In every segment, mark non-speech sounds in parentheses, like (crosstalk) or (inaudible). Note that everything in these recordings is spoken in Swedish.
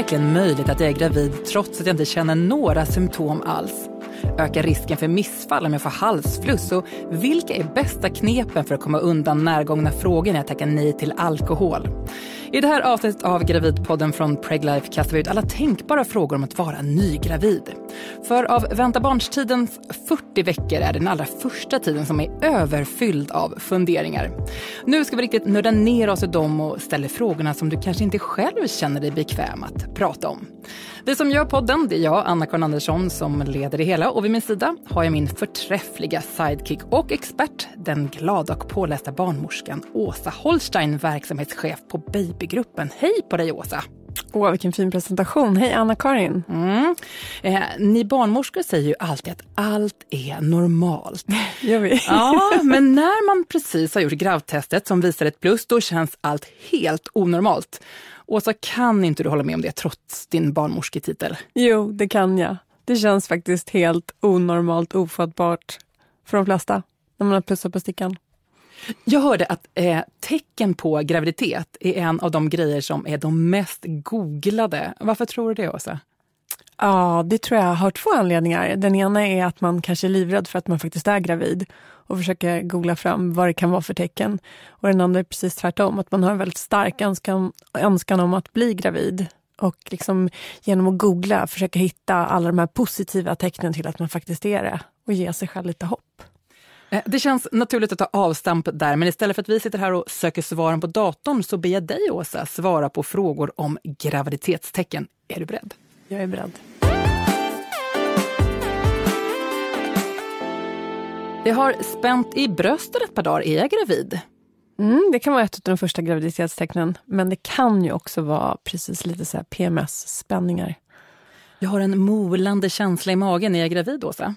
Är det verkligen möjligt att jag är gravid trots att jag inte känner några symptom alls? Ökar risken för missfall om jag får halsfluss? Och vilka är bästa knepen för att komma undan närgångna frågor när jag tackar nej till alkohol? I det här avsnittet av Gravidpodden från Preglife kastar vi ut alla tänkbara frågor om att vara nygravid. För av vänta barnstidens 40 veckor är det den allra första tiden som är överfylld av funderingar. Nu ska vi riktigt nörda ner oss i dem och ställa frågorna som du kanske inte själv känner dig bekväm att prata om. Vi som gör podden, det är jag, Anna-Karin Andersson, som leder det hela. Och vid min sida har jag min förträffliga sidekick och expert, den glada och pålästa barnmorskan Åsa Holstein, verksamhetschef på Babygruppen. Hej på dig Åsa! Åh, vilken fin presentation. Hej Anna-Karin. Mm. Eh, ni barnmorskor säger ju alltid att allt är normalt. (laughs) Gör vi? Ja, men när man precis har gjort gravtestet som visar ett plus, då känns allt helt onormalt. Åsa, kan inte du hålla med om det trots din barnmorsketitel? Jo, det kan jag. Det känns faktiskt helt onormalt ofattbart för de flesta när man har pussat på stickan. Jag hörde att eh, tecken på graviditet är en av de grejer som är de mest googlade. Varför tror du det, Åsa? Ja, det tror jag har två anledningar. Den ena är att man kanske är livrädd för att man faktiskt är gravid och försöker googla fram vad det kan vara för tecken. Och den andra är precis tvärtom, att man har en väldigt stark önskan, önskan om att bli gravid och liksom genom att googla försöka hitta alla de här positiva tecknen till att man faktiskt är det och ge sig själv lite hopp. Eh, det känns naturligt att ta avstamp där, men istället för att vi sitter här och söker svaren på datorn så ber jag dig, Åsa, svara på frågor om graviditetstecken. Är du beredd? Jag är beredd. Det har spänt i bröstet ett par dagar. Är jag gravid? Mm, det kan vara ett av de första graviditetstecknen, men det kan ju också vara precis lite så PMS-spänningar. Jag har en molande känsla i magen. Är jag gravid, Åsa?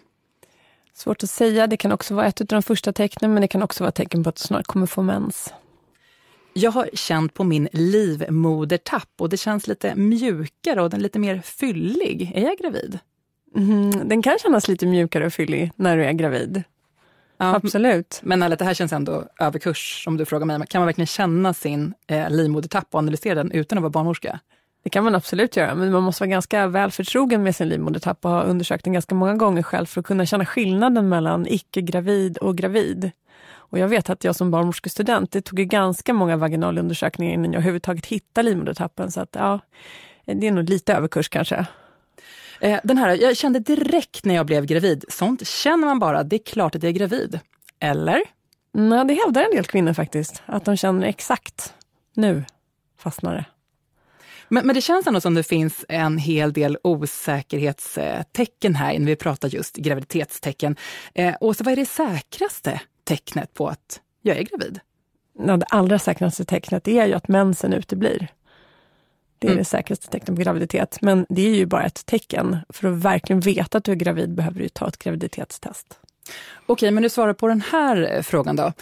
Svårt att säga. Det kan också vara ett av de första tecknen, men det kan också vara tecken på att du snart kommer få mens. Jag har känt på min livmodertapp och det känns lite mjukare och den lite mer fyllig. Är jag gravid? Mm, den kan kännas lite mjukare och fyllig när du är gravid. Ja, Absolut. Men det här känns ändå överkurs om du frågar mig. Kan man verkligen känna sin eh, livmodertapp och analysera den utan att vara barnmorska? Det kan man absolut göra, men man måste vara ganska väl förtrogen med sin livmodertapp och ha undersökt den ganska många gånger själv för att kunna känna skillnaden mellan icke-gravid och gravid. Och jag vet att jag som barnmorskestudent, det tog ju ganska många vaginalundersökningar innan jag överhuvudtaget hittade livmodertappen. Så att, ja, det är nog lite överkurs kanske. Eh, den här, jag kände direkt när jag blev gravid, sånt känner man bara, det är klart att jag är gravid. Eller? Nej, det hävdar en del kvinnor faktiskt, att de känner exakt nu fastnar det. Men, men, det känns ändå som det finns en hel del osäkerhetstecken här när vi pratar just graviditetstecken. Eh, Åsa, vad är det säkraste tecknet på att jag är gravid? Ja, det allra säkraste tecknet är ju att mensen uteblir. Det är mm. det säkraste tecknet på graviditet. Men det är ju bara ett tecken. För att verkligen veta att du är gravid behöver du ta ett graviditetstest. Okej, men du svarar på den här frågan då.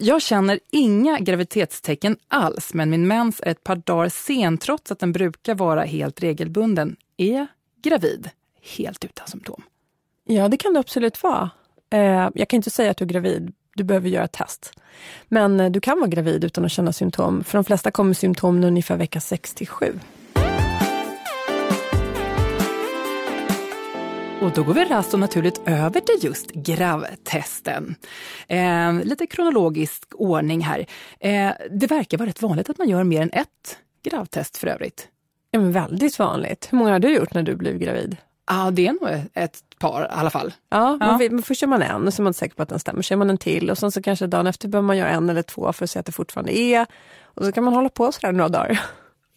Jag känner inga graviditetstecken alls, men min mens är ett par dagar sen trots att den brukar vara helt regelbunden. Är jag gravid helt utan symptom? Ja, det kan det absolut vara. Eh, jag kan inte säga att du är gravid. Du behöver göra ett test. Men eh, du kan vara gravid utan att känna symptom. För de flesta kommer symptomen ungefär vecka 6 till 7. Och då går vi rast och naturligt över till just gravtesten. Eh, lite kronologisk ordning här. Eh, det verkar vara rätt vanligt att man gör mer än ett gravtest för övrigt. Men väldigt vanligt. Hur många har du gjort när du blev gravid? Ja, det är nog ett par i alla fall. Ja, ja. Man, först gör man en och så är man inte säker på att den stämmer. Så gör man en till och sen så kanske dagen efter behöver man göra en eller två för att se att det fortfarande är. Och så kan man hålla på sådär några dagar.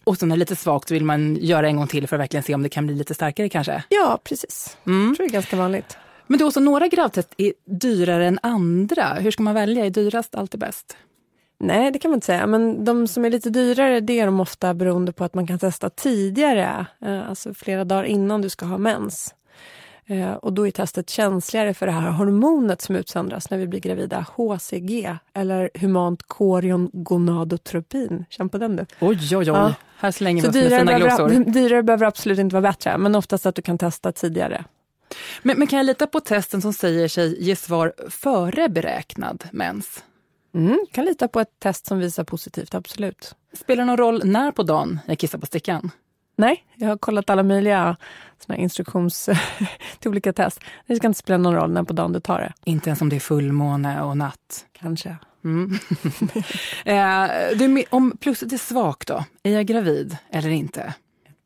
Och det är lite svagt så vill man göra en gång till för att verkligen se om det kan bli lite starkare kanske? Ja, precis. Mm. Jag tror det är ganska vanligt. Men då så några gravtest är dyrare än andra. Hur ska man välja? Är dyrast alltid bäst? Nej, det kan man inte säga. Men de som är lite dyrare, det är de ofta beroende på att man kan testa tidigare. Eh, alltså flera dagar innan du ska ha mens. Eh, och då är testet känsligare för det här hormonet som utsöndras när vi blir gravida, HCG, eller humant koriongonadotropin. Känn på den du. Oj, oj, oj. Ja. Här slänger vi oss med fina glosor. (laughs) Dyrare behöver absolut inte vara bättre, men oftast att du kan testa tidigare. Men, men kan jag lita på testen som säger sig ge svar före beräknad mens? Mm, kan lita på ett test som visar positivt, absolut. Spelar det någon roll när på dagen jag kissar på stickan? Nej, jag har kollat alla möjliga såna instruktions (laughs) till olika test. Det ska inte spela någon roll när på dagen du tar det. Inte ens om det är fullmåne och natt? Kanske. Mm. (laughs) eh, du, om plusset är svagt då, är jag gravid eller inte?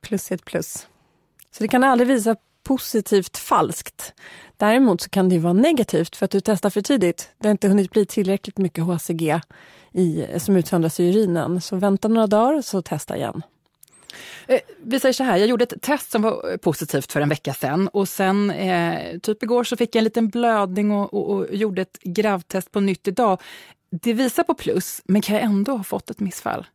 Plus är ett plus. Så det kan aldrig visa positivt falskt. Däremot så kan det vara negativt för att du testar för tidigt. Det har inte hunnit bli tillräckligt mycket HCG i, som utsöndras i urinen. Så vänta några dagar så testa igen. Eh, vi säger så här, jag gjorde ett test som var positivt för en vecka sedan och sen eh, typ igår så fick jag en liten blödning och, och, och gjorde ett gravtest på nytt idag. Det visar på plus, men kan jag ändå ha fått ett missfall?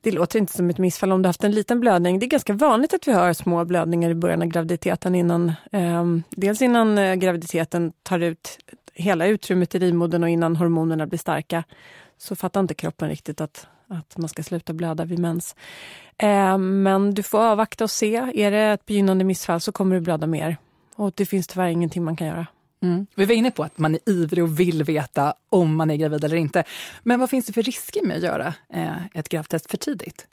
Det låter inte som ett missfall om du haft en liten blödning. Det är ganska vanligt att vi har små blödningar i början av graviditeten. Innan, eh, dels innan eh, graviditeten tar ut hela utrymmet i livmodern och innan hormonerna blir starka. Så fattar inte kroppen riktigt att, att man ska sluta blöda vid mens. Eh, men du får avvakta och se. Är det ett begynnande missfall så kommer du blöda mer. Och det finns tyvärr ingenting man kan göra. Mm. Vi var inne på att man är ivrig och vill veta om man är gravid eller inte. Men vad finns det för risker med att göra eh, ett gravtest för tidigt?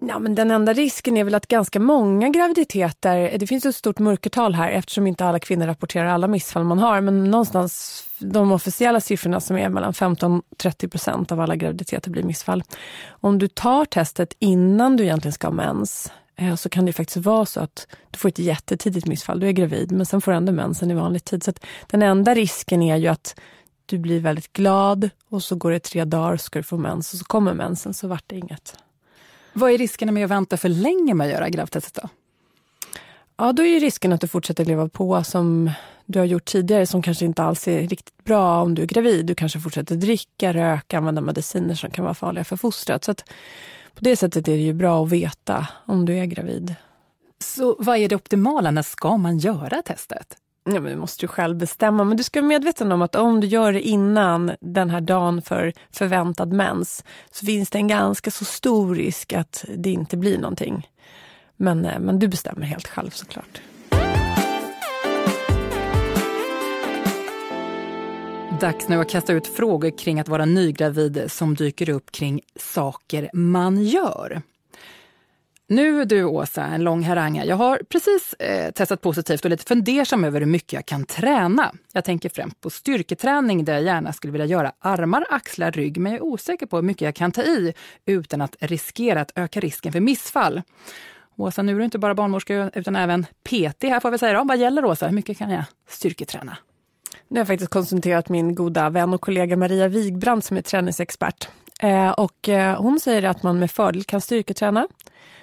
Ja, men den enda risken är väl att ganska många graviditeter, det finns ett stort mörkertal här eftersom inte alla kvinnor rapporterar alla missfall man har, men någonstans de officiella siffrorna som är mellan 15-30 procent av alla graviditeter blir missfall. Om du tar testet innan du egentligen ska ha mens, så kan det faktiskt vara så att du får ett jättetidigt missfall. Du är gravid, men sen får du ändå mensen i vanlig tid. Så den enda risken är ju att du blir väldigt glad och så går det tre dagar så ska du få mens och så kommer mensen, så vart det inget. Vad är riskerna med att vänta för länge med att göra gravtestet då? Ja, då är risken att du fortsätter leva på som du har gjort tidigare som kanske inte alls är riktigt bra om du är gravid. Du kanske fortsätter dricka, röka, använda mediciner som kan vara farliga för fostret. Så att på det sättet är det ju bra att veta om du är gravid. Så vad är det optimala? När ska man göra testet? Ja, men det måste du själv bestämma. Men du ska vara medveten om att om du gör det innan den här dagen för förväntad mens så finns det en ganska så stor risk att det inte blir någonting. Men, eh, men du bestämmer helt själv såklart. Dags nu att kasta ut frågor kring att vara nygravid som dyker upp kring saker man gör. Nu du Åsa, en lång haranga. Jag har precis eh, testat positivt och lite fundersam över hur mycket jag kan träna. Jag tänker främst på styrketräning där jag gärna skulle vilja göra armar, axlar, rygg men jag är osäker på hur mycket jag kan ta i utan att riskera att öka risken för missfall. Åsa, nu är du inte bara barnmorska utan även PT här får vi säga. Då. Vad gäller Åsa? Hur mycket kan jag styrketräna? Nu har jag faktiskt konsulterat min goda vän och kollega Maria Wigbrand som är träningsexpert. Eh, och eh, hon säger att man med fördel kan styrketräna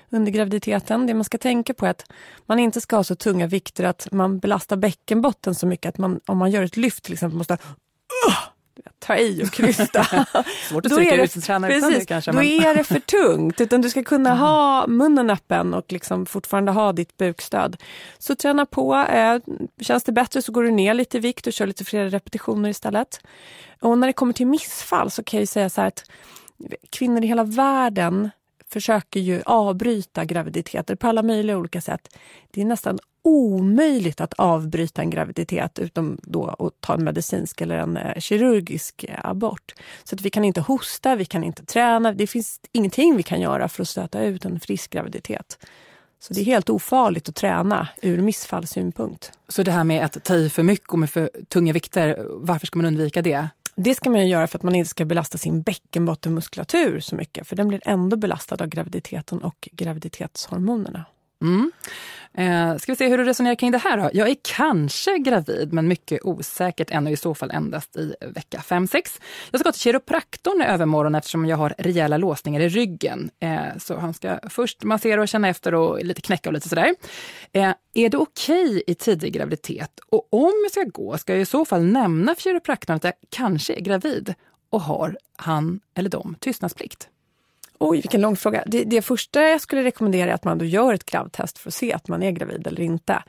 under graviditeten. Det man ska tänka på är att man inte ska ha så tunga vikter att man belastar bäckenbotten så mycket att man om man gör ett lyft till exempel måste uh, ta i och krysta. (laughs) Svårt att stryka ut träna utan det kanske. Då är det för tungt, utan du ska kunna mm. ha munnen öppen och liksom fortfarande ha ditt bukstöd. Så träna på. Eh, känns det bättre så går du ner lite i vikt och kör lite fler repetitioner istället. Och när det kommer till missfall så kan jag säga så här att kvinnor i hela världen försöker ju avbryta graviditeter på alla möjliga olika sätt. Det är nästan omöjligt att avbryta en graviditet utom då att ta en medicinsk eller en eh, kirurgisk eh, abort. Så att vi kan inte hosta, vi kan inte träna, det finns ingenting vi kan göra för att stöta ut en frisk graviditet. Så det är helt ofarligt att träna ur missfallssynpunkt. Så det här med att ta i för mycket och med för tunga vikter, varför ska man undvika det? Det ska man göra för att man inte ska belasta sin bäckenbottenmuskulatur så mycket, för den blir ändå belastad av graviditeten och graviditetshormonerna. Mm. Eh, ska vi se hur du resonerar kring det här då? Jag är kanske gravid, men mycket osäkert ännu, i så fall endast i vecka 5-6. Jag ska till kiropraktorn i övermorgon eftersom jag har rejäla låsningar i ryggen. Eh, så han ska först massera och känna efter och lite knäcka och lite sådär. Eh, är det okej okay i tidig graviditet? Och om jag ska gå, ska jag i så fall nämna för kiropraktorn att jag kanske är gravid? Och har han eller de tystnadsplikt? Oj, vilken lång fråga. Det, det första jag skulle rekommendera är att man då gör ett gravtest för att se att man är gravid eller inte.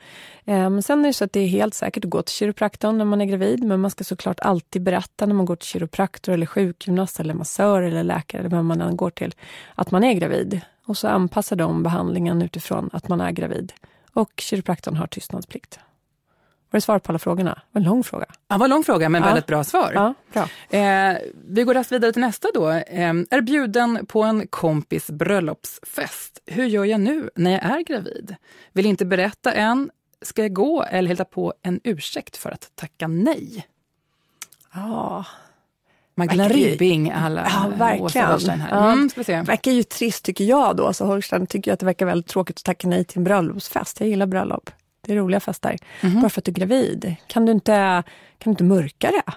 Ehm, sen är det så att det är helt säkert att gå till kiropraktorn när man är gravid, men man ska såklart alltid berätta när man går till kiropraktor eller sjukgymnast eller massör eller läkare eller vem man än går till, att man är gravid. Och så anpassar de behandlingen utifrån att man är gravid. Och kiropraktorn har tystnadsplikt. Var det svar på alla frågorna? En lång fråga. Ja, en lång fråga, men Ja. väldigt bra svar. Ja, bra. Eh, vi går raskt vidare till nästa då. Eh, är bjuden på en kompis bröllopsfest. Hur gör jag nu när jag är gravid? Vill inte berätta än. Ska jag gå eller hitta på en ursäkt för att tacka nej? Ja, Magdalena Ribbing, alla Ja, verkligen. Åsa här. Ja. Mm, ska vi se. verkar ju trist tycker jag då. Så Holstein tycker jag att det verkar väldigt tråkigt att tacka nej till en bröllopsfest. Jag gillar bröllop. Det är roliga fester. Mhm. Bara för att du är gravid. Kan du inte, kan du inte mörka det?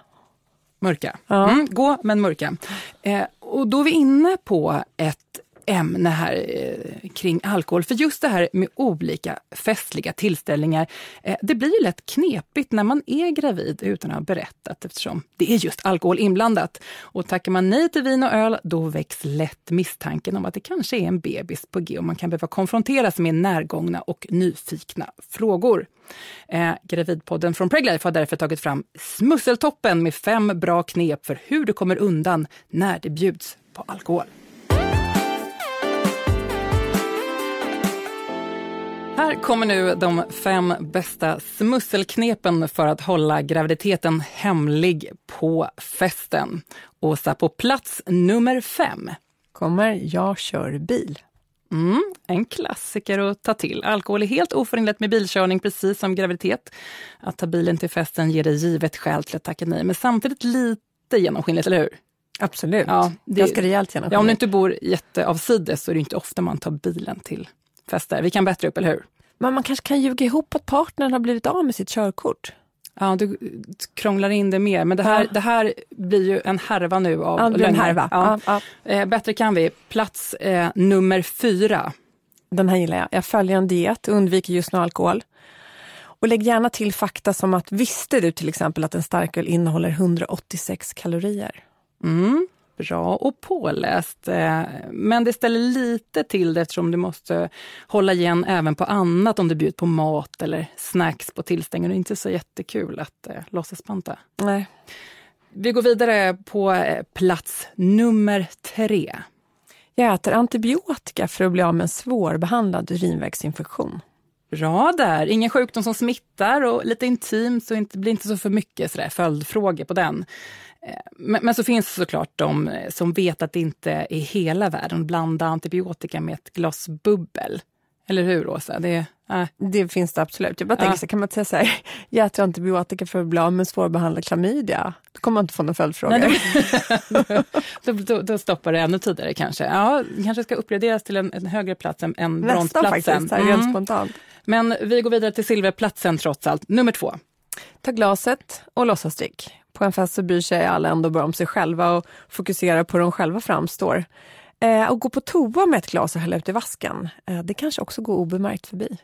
Mörka. Ja. Mm, gå, men mörka. Eh, och då är vi inne på ett ämne här eh, kring alkohol. För just det här med olika festliga tillställningar, eh, det blir ju lätt knepigt när man är gravid utan att ha berättat eftersom det är just alkohol inblandat. Och tackar man nej till vin och öl, då väcks lätt misstanken om att det kanske är en bebis på G och man kan behöva konfronteras med närgångna och nyfikna frågor. Eh, Gravidpodden från Preglife har därför tagit fram Smusseltoppen med fem bra knep för hur du kommer undan när det bjuds på alkohol. Här kommer nu de fem bästa smusselknepen för att hålla graviditeten hemlig på festen. Åsa, på plats nummer fem. Kommer jag kör bil? Mm, en klassiker att ta till. Alkohol är helt oförenligt med bilkörning, precis som graviditet. Att ta bilen till festen ger dig givet skäl till att tacka nej, men samtidigt lite genomskinligt, eller hur? Absolut. Ja, det- Ganska rejält genom Ja, om du inte bor jätteavsides så är det inte ofta man tar bilen till fester. Vi kan bättre upp, eller hur? Men man kanske kan ljuga ihop att partnern har blivit av med sitt körkort. Ja, du krånglar in det mer, men det här, Ja. det här blir ju en härva nu av Ja, det blir en härva. Ja. Ja, ja. Eh, bättre kan vi. Plats eh, nummer fyra. Den här gillar jag. Jag följer en diet och undviker just nu alkohol. Och lägg gärna till fakta som att visste du till exempel att en starköl innehåller 186 kalorier? Mm, bra och påläst. Eh, Men det ställer lite till det eftersom du måste hålla igen även på annat om du bjuder på mat eller snacks på tillställningen. Det är inte så jättekul att eh, låtsas banta. Nej. Vi går vidare på eh, plats nummer tre. Jag äter antibiotika för att bli av med en svårbehandlad urinvägsinfektion. Bra där, ingen sjukdom som smittar och lite intim så det blir inte så för mycket sådär följdfrågor på den. Eh, Men, men så finns det såklart de eh, som vet att det inte är hela världen. Blanda antibiotika med ett glas bubbel. Eller hur Åsa? Det, äh. Det finns det absolut. Jag bara Ja. tänker så kan man säga så här, (laughs) jag äter antibiotika för att bli av med svårbehandlad klamydia. Då kommer man inte få några följdfrågor. Nej, då, (laughs) (laughs) då, då stoppar det ännu tidigare kanske. Ja, kanske ska uppgraderas till en, en högre plats än, än Nästan bronsplatsen. faktiskt, här, Mm. spontant. Men vi går vidare till silverplatsen trots allt. Nummer två. Ta glaset och låtsas drick. På en fest så bryr sig alla ändå bara om sig själva och fokuserar på hur de själva framstår. Eh, och gå på toa med ett glas och hälla ut i vasken, eh, det kanske också går obemärkt förbi.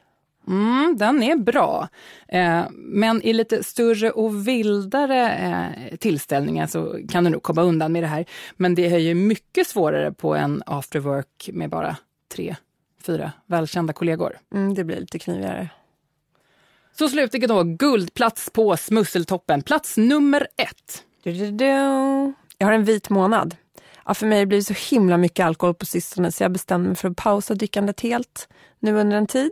Mm, den är bra. Eh, men i lite större och vildare eh, tillställningar så kan du nog komma undan med det här. Men det är ju mycket svårare på en after work med bara tre, fyra välkända kollegor. Mm, det blir lite knivigare. Så slutligen då, guldplats på Smusseltoppen. Plats nummer ett. Du, du, du. Jag har en vit månad. Ja, för mig blir det så himla mycket alkohol på sistone så jag bestämde mig för att pausa drickandet helt nu under en tid.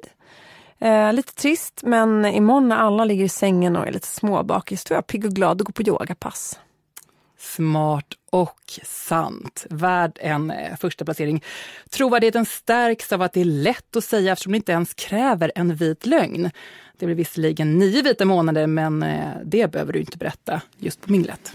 Eh, lite trist, men imorgon när alla ligger i sängen och är lite småbakis är jag pigg och glad och går på yogapass. Smart och sant. Värd en eh, första placering. Trovärdigheten stärks av att det är lätt att säga eftersom det inte ens kräver en vit lögn. Det blir visserligen nio vita månader, men eh, det behöver du inte berätta just på minglet.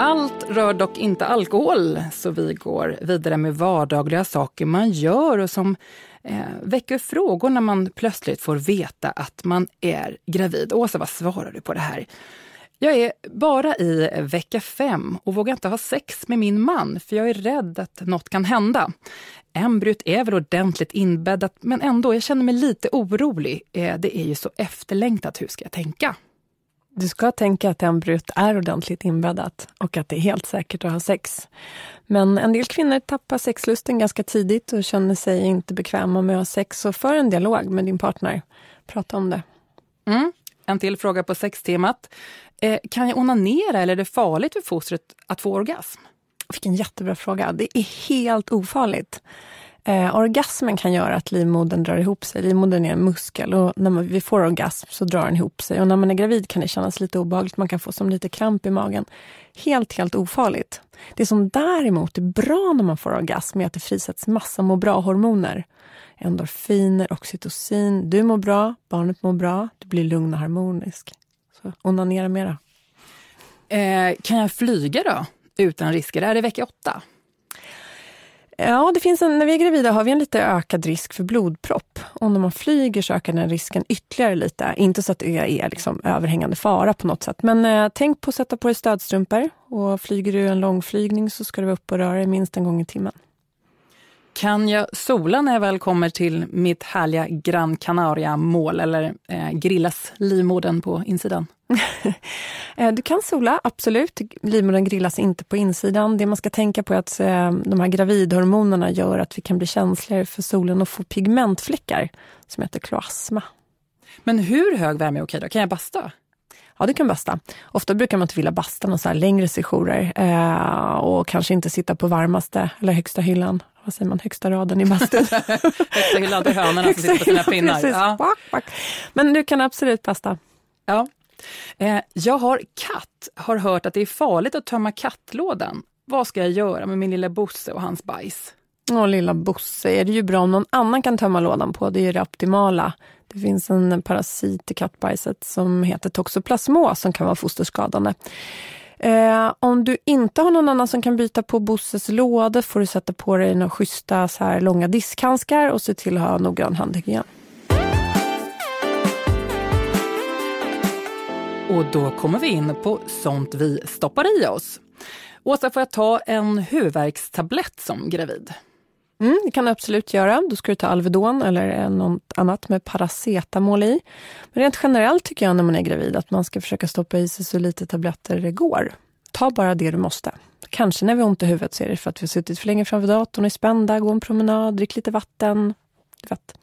Allt rör dock inte alkohol, så vi går vidare med vardagliga saker man gör och som eh, väcker frågor när man plötsligt får veta att man är gravid. Åsa, vad svarar du på det här? Jag är bara i vecka fem och vågar inte ha sex med min man för jag är rädd att något kan hända. Embryot är väl ordentligt inbäddat men ändå, jag känner mig lite orolig. Eh, det är ju så efterlängtat, hur ska jag tänka? Du ska tänka att embryot är ordentligt inbäddat och att det är helt säkert att ha sex. Men en del kvinnor tappar sexlusten ganska tidigt och känner sig inte bekväma med att ha sex. Så för en dialog med din partner. Prata om det. Mm. En till fråga på sextemat. Eh, kan jag onanera eller är det farligt för fostret att få orgasm? Vilken jättebra fråga. Det är helt ofarligt. Eh, orgasmen kan göra att livmodern drar ihop sig. Livmodern är en muskel och när man, vi får orgasm så drar den ihop sig. Och när man är gravid kan det kännas lite obehagligt. Man kan få som lite kramp i magen. Helt, helt ofarligt. Det som däremot är bra när man får orgasm är att det frisätts massa må bra-hormoner. Endorfiner, oxytocin. Du mår bra, barnet mår bra, du blir lugn och harmonisk. Så onanera mera. Eh, kan jag flyga då? Utan risker? Är det vecka åtta? Ja, det finns en, när vi är gravida har vi en lite ökad risk för blodpropp. Och när man flyger så ökar den risken ytterligare lite. Inte så att det är liksom överhängande fara på något sätt. Men eh, tänk på att sätta på dig stödstrumpor. Och flyger du en långflygning så ska du vara uppe och röra dig minst en gång i timmen. Kan jag sola när jag väl kommer till mitt härliga Gran Canaria-mål eller eh, grillas livmodern på insidan? (laughs) Eh, du kan sola, absolut. Livmodern grillas inte på insidan. Det man ska tänka på är att eh, de här gravidhormonerna gör att vi kan bli känsligare för solen och få pigmentfläckar som heter kloasma. Men hur hög värme är okej då? Kan jag basta? Ja, du kan basta. Ofta brukar man inte vilja basta någon så längre sessioner eh, och kanske inte sitta på varmaste eller högsta hyllan. Vad säger man, högsta raden i bastun? (laughs) högsta hyllan till hönorna som sitter på sina (laughs) pinnar. Ja. Men du kan absolut basta. Ja. Eh, jag har katt, har hört att det är farligt att tömma kattlådan. Vad ska jag göra med min lilla Bosse och hans bajs? Åh, lilla Bosse, är det ju bra om någon annan kan tömma lådan på. Det är det optimala. Det finns en parasit i kattbajset som heter toxoplasmos som kan vara fosterskadande. Eh, om du inte har någon annan som kan byta på Bosses låda får du sätta på dig några schyssta så här långa diskhandskar och se till att ha noggrann handhygien. Och då kommer vi in på sånt vi stoppar i oss. Åsa, får jag ta en huvudvärkstablett som gravid? Mm, det kan du absolut göra. Då ska du ta Alvedon eller något annat med paracetamol i. Men rent generellt tycker jag när man är gravid att man ska försöka stoppa i sig så lite tabletter det går. Ta bara det du måste. Kanske när vi har ont i huvudet så är det för att vi har suttit för länge framför datorn, är spända, gå en promenad, drick lite vatten. Du vet.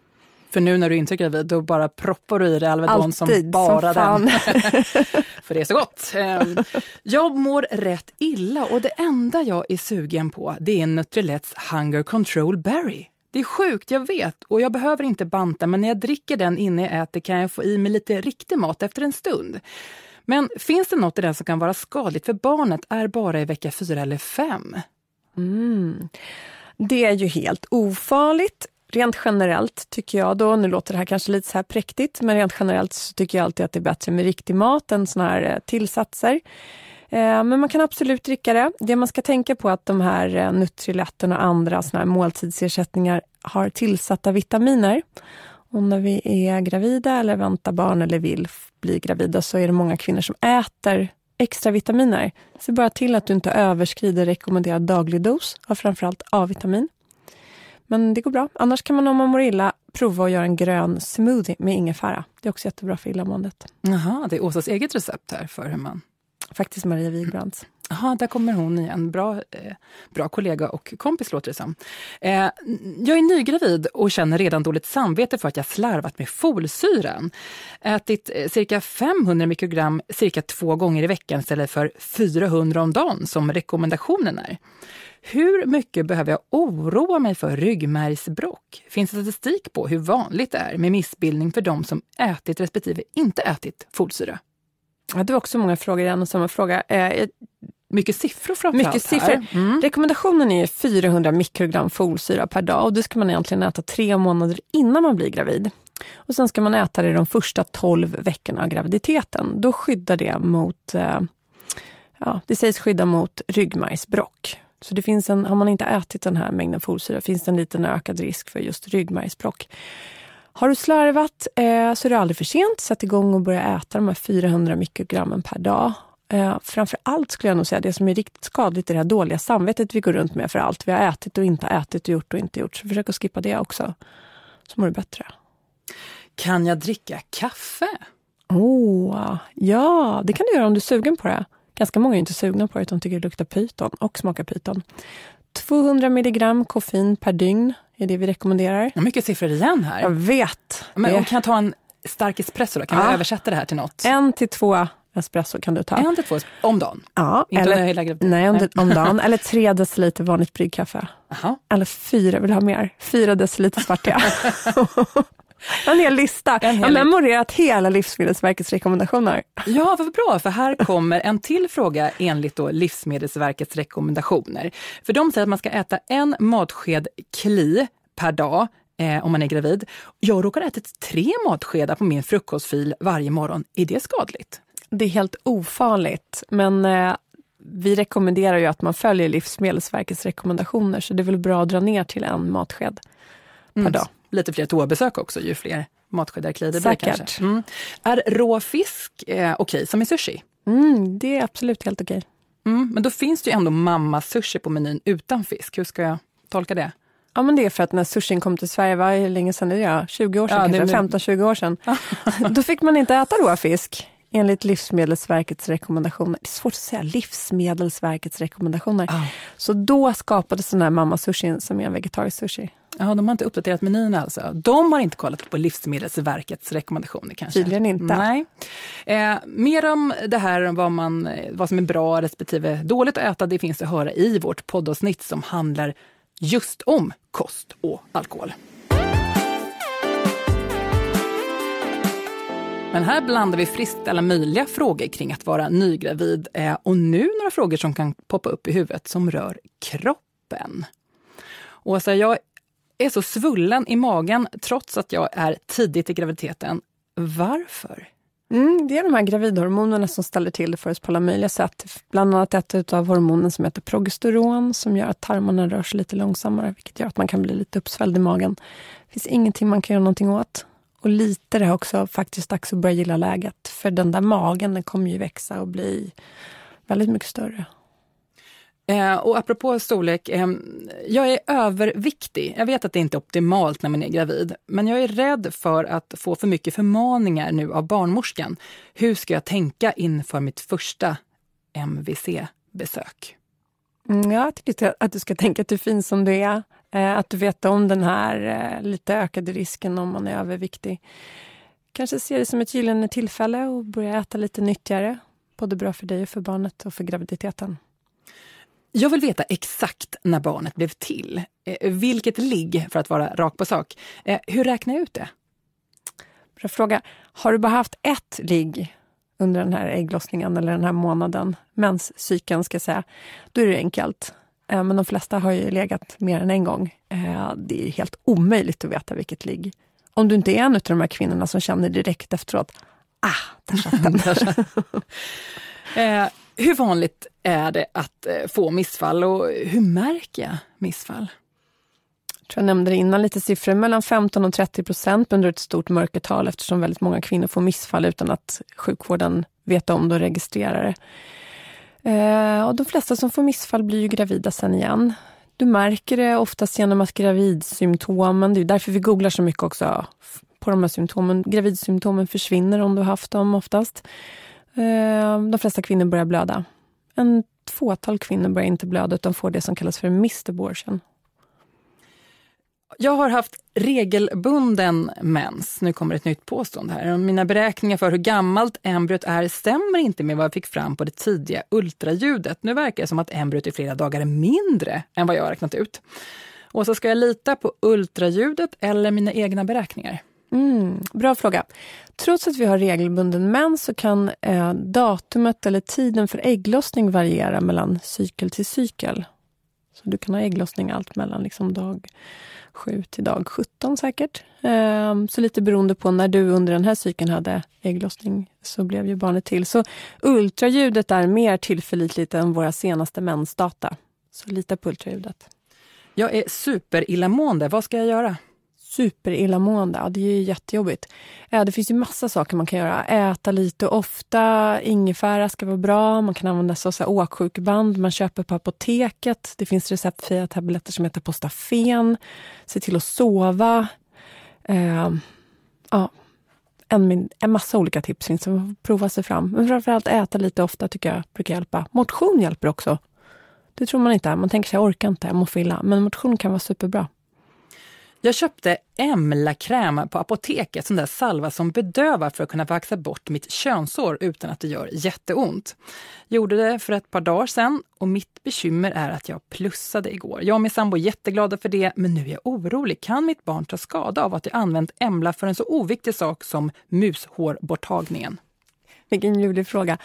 För nu när du inte är gravid, då bara proppar du i dig Alvedon Alltid, som bara som den. (laughs) För det är så gott. Ehm, jag mår rätt illa och det enda jag är sugen på det är Nutrilets Hunger Control Berry. Det är sjukt, jag vet, och jag behöver inte banta men när jag dricker den innan jag äter kan jag få i mig lite riktig mat efter en stund. Men finns det något i den som kan vara skadligt för barnet är bara i vecka fyra eller fem? Mm. Det är ju helt ofarligt rent generellt tycker jag då, nu låter det här kanske lite så här präktigt, men rent generellt så tycker jag alltid att det är bättre med riktig mat än såna här eh, tillsatser. Eh, men man kan absolut dricka det. Det man ska tänka på är att de här eh, Nutriletten och andra såna här måltidsersättningar har tillsatta vitaminer. Och när vi är gravida eller väntar barn eller vill bli gravida så är det många kvinnor som äter extra vitaminer. Se bara till att du inte överskrider rekommenderad daglig dos av framförallt A-vitamin. Men det går bra. Annars kan man om man mår illa prova att göra en grön smoothie med ingefära. Det är också jättebra för illamåendet. Jaha, det är Åsas eget recept här för hur man... Faktiskt Maria Wigbrands. Jaha, där kommer hon igen. Bra, eh, bra kollega och kompis låter det som. Eh, jag är nygravid och känner redan dåligt samvete för att jag slarvat med folsyran. Ätit eh, cirka 500 mikrogram cirka två gånger i veckan istället för 400 om dagen som rekommendationen är. Hur mycket behöver jag oroa mig för ryggmärgsbråck? Finns det statistik på hur vanligt det är med missbildning för de som ätit respektive inte ätit folsyra? Det var också många frågor i en och samma fråga. Eh, mycket siffror framförallt. Mycket siffror. Mm. Rekommendationen är 400 mikrogram folsyra per dag och det ska man egentligen äta tre månader innan man blir gravid. Och sen ska man äta det de första 12 veckorna av graviditeten. Då skyddar det mot, eh, ja, det sägs skydda mot ryggmärgsbråck. Så det finns en, har man inte ätit den här mängden folsyra finns det en liten ökad risk för just ryggmärgsbråck. Har du slarvat eh, så är det aldrig för sent. Sätt igång och börja äta de här 400 mikrogrammen per dag. Eh, framför allt skulle jag nog säga det som är riktigt skadligt är det här dåliga samvetet vi går runt med för allt vi har ätit och inte ätit och gjort och inte gjort. Så försök att skippa det också. Så mår du bättre. Kan jag dricka kaffe? Oh, ja, det kan du göra om du är sugen på det. Ganska många är inte sugna på det utan tycker det luktar pyton och smakar pyton. 200 milligram koffein per dygn är det vi rekommenderar. Mycket siffror igen här. Jag vet. Men det... kan jag ta en stark espresso då? Kan ja. vi översätta det här till något? En till två espresso kan du ta. En till två om dagen? Ja. Inte eller, graviditeten? nej, om, om dagen. eller tre (laughs) deciliter vanligt bryggkaffe. Aha. Eller fyra, vill du ha mer? Fyra deciliter svart te. (laughs) (laughs) En hel lista. En hel Jag har memorerat hela Livsmedelsverkets rekommendationer. Ja, vad bra, för här kommer en till fråga enligt då Livsmedelsverkets rekommendationer. För de säger att man ska äta en matsked kli per dag eh, om man är gravid. Jag råkar äta tre matskedar på min frukostfil varje morgon. Är det skadligt? Det är helt ofarligt, men eh, vi rekommenderar ju att man följer Livsmedelsverkets rekommendationer, så det är väl bra att dra ner till en matsked per Mm. dag. Lite fler toabesök också, ju fler matskedar kli det blir Säkert. kanske. Mm. Är rå fisk eh, okej, som i sushi? Mm, det är absolut helt okej. Mm. Men då finns det ju ändå mamma-sushi på menyn utan fisk. Hur ska jag tolka det? Ja, men det är för att när sushin kom till Sverige, var hur länge sedan är det? 20 år sedan, Ja, kanske, nu- 15-20 år sedan. (laughs) Då fick man inte äta råfisk enligt Livsmedelsverkets rekommendationer. Det är svårt att säga, Livsmedelsverkets rekommendationer. Ja. Så då skapades den här mamma-sushin som är en vegetarisk sushi. Ja, de har inte uppdaterat menyn alltså. De har inte kollat på Livsmedelsverkets rekommendationer kanske? Tydligen inte. Nej. Eh, mer om det här, vad, man, vad som är bra respektive dåligt att äta, det finns att höra i vårt poddavsnitt som handlar just om kost och alkohol. Men här blandar vi friskt alla möjliga frågor kring att vara nygravid eh, och nu några frågor som kan poppa upp i huvudet som rör kroppen. Åsa, jag är så svullen i magen trots att jag är tidigt i graviditeten. Varför? Mm, det är de här gravidhormonerna som ställer till det för oss på alla möjliga sätt. Bland annat ett av hormonen som heter progesteron som gör att tarmarna rör sig lite långsammare, vilket gör att man kan bli lite uppsvälld i magen. Det finns ingenting man kan göra någonting åt. Och lite det är också faktiskt dags att börja gilla läget. För den där magen den kommer ju växa och bli väldigt mycket större. Eh, och apropå storlek, eh, jag är överviktig. Jag vet att det inte är optimalt när man är gravid, men jag är rädd för att få för mycket förmaningar nu av barnmorskan. Hur ska jag tänka inför mitt första MVC-besök? Mm, jag tycker att du ska tänka att du är fin som du är. Eh, att du vet om den här eh, lite ökade risken om man är överviktig. Kanske se det som ett gyllene tillfälle och börja äta lite nyttigare. Både bra för dig och för barnet och för graviditeten. Jag vill veta exakt när barnet blev till. Eh, vilket ligg, för att vara rak på sak. Eh, hur räknar jag ut det? Bra fråga. Har du bara haft ett ligg under den här ägglossningen eller den här månaden, menscykeln ska jag säga, då är det enkelt. Eh, Men de flesta har ju legat mer än en gång. Det är helt omöjligt att veta vilket ligg. Om du inte är en av de här kvinnorna som känner direkt efteråt, ah, där satt den. (laughs) (laughs) Hur vanligt är det att eh, få missfall och hur märker jag missfall? Jag tror jag nämnde det innan, lite siffror mellan 15 och 30 procent under ett stort mörkertal eftersom väldigt många kvinnor får missfall utan att sjukvården vet om det och registrerar det. Eh, och de flesta som får missfall blir ju gravida sen igen. Du märker det oftast genom att gravidsymptomen, det är därför vi googlar så mycket också på de här symptomen. Gravidsymptomen försvinner om du har haft dem oftast. Eh, de flesta kvinnor börjar blöda. En fåtal kvinnor börjar inte blöda utan får det som kallas för missed abortion. Jag har haft regelbunden mens. Nu kommer ett nytt påstående här. Mina beräkningar för hur gammalt embryot är stämmer inte med vad jag fick fram på det tidiga ultraljudet. Nu verkar det som att embryot är flera dagar mindre än vad jag har räknat ut. Och så ska jag lita på ultraljudet eller mina egna beräkningar? Mm, bra fråga. Trots att vi har regelbunden mens så kan eh, datumet eller tiden för ägglossning variera mellan cykel till cykel. Så du kan ha ägglossning allt mellan liksom dag 7 till dag 17 säkert. Eh, så lite beroende på när du under den här cykeln hade ägglossning så blev ju barnet till. Så ultraljudet är mer tillförlitligt än våra senaste mensdata. Så lita på ultraljudet. Jag är superillamående. Vad ska jag göra? Superillamående, ja, det är ju jättejobbigt. Eh, det finns ju massa saker man kan göra. Äta lite ofta, ingefära ska vara bra. Man kan använda sig av åksjukband man köper på apoteket. Det finns receptfria tabletter som heter Postafen. Se till att sova. Eh, ja, en, en massa olika tips finns som prova sig fram. Men framförallt äta lite ofta tycker jag brukar hjälpa. Motion hjälper också. Det tror man inte. Man tänker sig jag orkar inte, jag mår för illa. Men motion kan vara superbra. Jag köpte Emla-kräm på apoteket, sån där salva som bedövar för att kunna vaxa bort mitt könsår utan att det gör jätteont. Gjorde det för ett par dagar sedan och mitt bekymmer är att jag plussade igår. Jag och min sambo är jätteglada för det, men nu är jag orolig. Kan mitt barn ta skada av att jag använt Emla för en så oviktig sak som mushårborttagningen? Vilken ljuvlig fråga.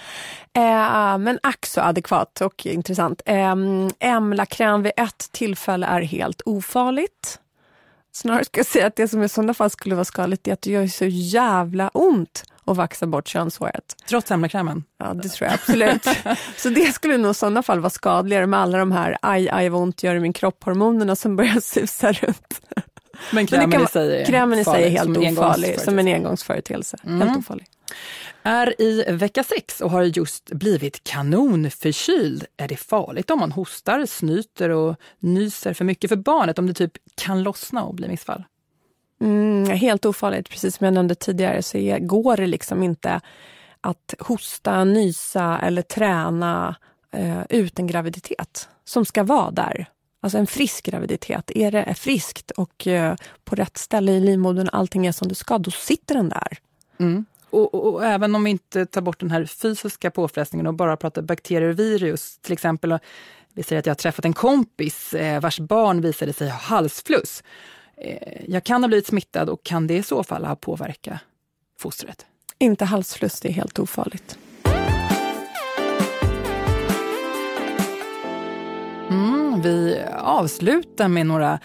Eh, men ack så adekvat och intressant. Eh, Emla-kräm vid ett tillfälle är helt ofarligt. Snarare ska jag säga att det som i sådana fall skulle vara skadligt är att det gör så jävla ont att vaxa bort könshåret. Trots Emla-krämen? Ja, det tror jag absolut. så det skulle nog i sådana fall vara skadligare med alla de här aj, aj vad ont gör i min kropp-hormonerna som börjar (laughs) susa runt. Men krämen kan, i sig är Krämen i sig är helt ofarlig, som en engångsföreteelse. Mm. Helt ofarlig. Är i vecka sex och har just blivit kanonförkyld. Är det farligt om man hostar, snyter och nyser för mycket för barnet? Om det typ kan lossna och bli missfall? Mm, helt ofarligt. Precis som jag nämnde tidigare så är, går det liksom inte att hosta, nysa eller träna eh, ut en graviditet som ska vara där. Alltså en frisk graviditet. Är det friskt och eh, på rätt ställe i livmodern, allting är som det ska, då sitter den där. Mm. Och, och, och, även om vi inte tar bort den här fysiska påfrestningen och bara pratar bakterier och virus, till exempel vi säger att jag har träffat en kompis eh, vars barn visade sig ha halsfluss. Eh, jag kan ha blivit smittad och kan det i så fall ha påverkat fostret? Inte halsfluss, det är helt ofarligt. Mm, vi avslutar med några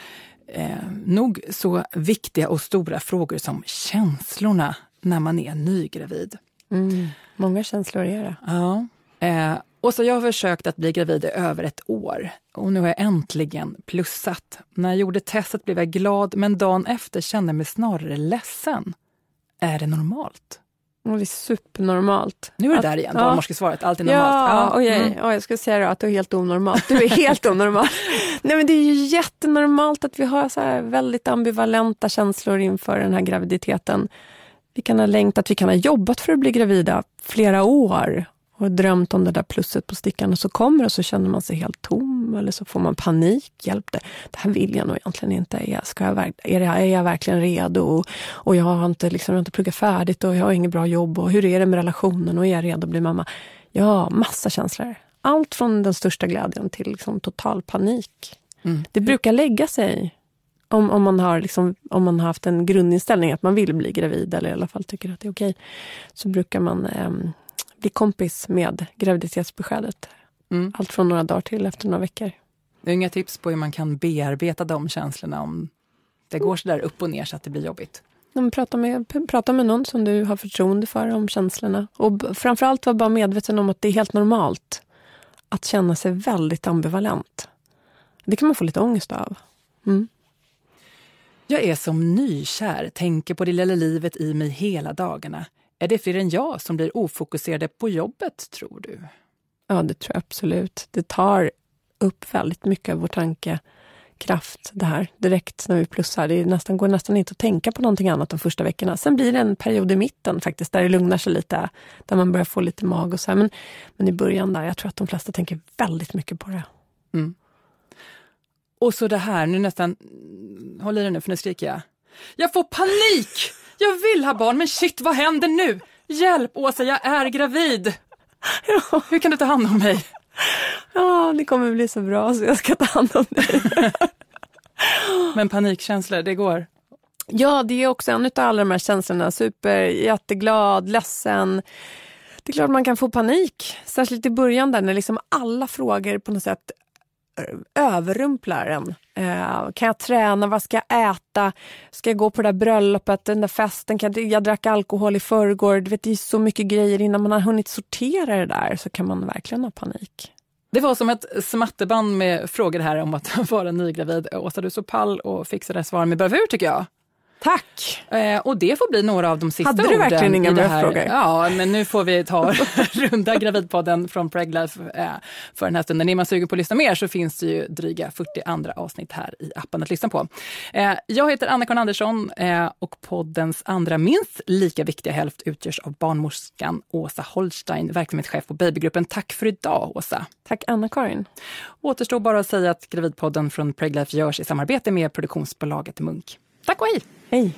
eh, nog så viktiga och stora frågor som känslorna när man är nygravid. Mm, många känslor är det. Ja. Eh, och så jag har försökt att bli gravid i över ett år och nu har jag äntligen plussat. När jag gjorde testet blev jag glad, men dagen efter kände jag mig snarare ledsen. Är det normalt? det är supernormalt. Nu är det där igen, ja. barnmorskesvaret. Allt är normalt. Ja, ja. Ojej, mm. oj, jag ska säga att du är helt onormalt. Du är helt (laughs) onormal. Nej, men det är ju jättenormalt att vi har så väldigt ambivalenta känslor inför den här graviditeten. Vi kan ha längtat, vi kan ha jobbat för att bli gravida flera år och drömt om det där plusset på stickan och så kommer det och så känner man sig helt tom eller så får man panik. Hjälp det. Det här vill jag nog egentligen inte. Ska jag, är, det, är jag verkligen redo? Och, och jag, har inte, liksom, jag har inte pluggat färdigt och jag har inget bra jobb. Och hur är det med relationen? Och är jag redo att bli mamma? Ja, massa känslor. Allt från den största glädjen till liksom, total panik. Mm. Det brukar lägga sig om, om, man har liksom, om man har haft en grundinställning att man vill bli gravid eller i alla fall tycker att det är okej, så brukar man eh, bli kompis med graviditetsbeskedet. Mm. Allt från några dagar till efter några veckor. Inga tips på hur man kan bearbeta de känslorna om det går så där upp och ner så att det blir jobbigt? Prata med, prata med någon som du har förtroende för om känslorna. Och framförallt var bara medveten om att det är helt normalt att känna sig väldigt ambivalent. Det kan man få lite ångest av. Mm. Jag är som nykär, tänker på det lilla livet i mig hela dagarna. Är det fler än jag som blir ofokuserade på jobbet, tror du? Ja, det tror jag absolut. Det tar upp väldigt mycket av vår tankekraft det här direkt när vi plussar. Det nästan, går nästan inte att tänka på någonting annat de första veckorna. Sen blir det en period i mitten faktiskt där det lugnar sig lite, där man börjar få lite mag och så här. Men, men i början där, jag tror att de flesta tänker väldigt mycket på det. Mm. Och så det här, nu nästan, håll i dig nu för nu skriker jag. Jag får panik! Jag vill ha barn, men shit vad händer nu? Hjälp Åsa, jag är gravid! Ja. Hur kan du ta hand om mig? Ja, det kommer bli så bra så jag ska ta hand om dig. men panikkänslor, det går? Ja, det är också en av alla de här känslorna. Super, jätteglad, ledsen. Det är klart man kan få panik, särskilt i början där när liksom alla frågor på något sätt överrumplar en. Eh, kan jag träna? Vad ska jag äta? Ska jag gå på det där bröllopet, den där festen? Kan jag, jag drack alkohol i förrgår. Du vet, det är så mycket grejer. Innan man har hunnit sortera det där så kan man verkligen ha panik. Det var som ett smatterband med frågor här om att (laughs) vara nygravid. Åsa, du så pall och fixar det med bravur tycker jag. Tack! Eh, och det får bli några av de sista orden. Hade du verkligen inga bröstfrågor? Ja, men nu får vi ta (laughs) runda Gravidpodden från Preglife eh, för den här stunden. Är man sugen på att lyssna mer så finns det ju dryga 40 andra avsnitt här i appen att lyssna på. Eh, jag heter Anna-Karin Andersson eh, och poddens andra minst lika viktiga hälft utgörs av barnmorskan Åsa Holstein, verksamhetschef på Babygruppen. Tack för idag, Åsa. Tack, Anna-Karin. Återstår bara att säga att Gravidpodden från Preglife görs i samarbete med produktionsbolaget Munk. Tack och hej! Hej!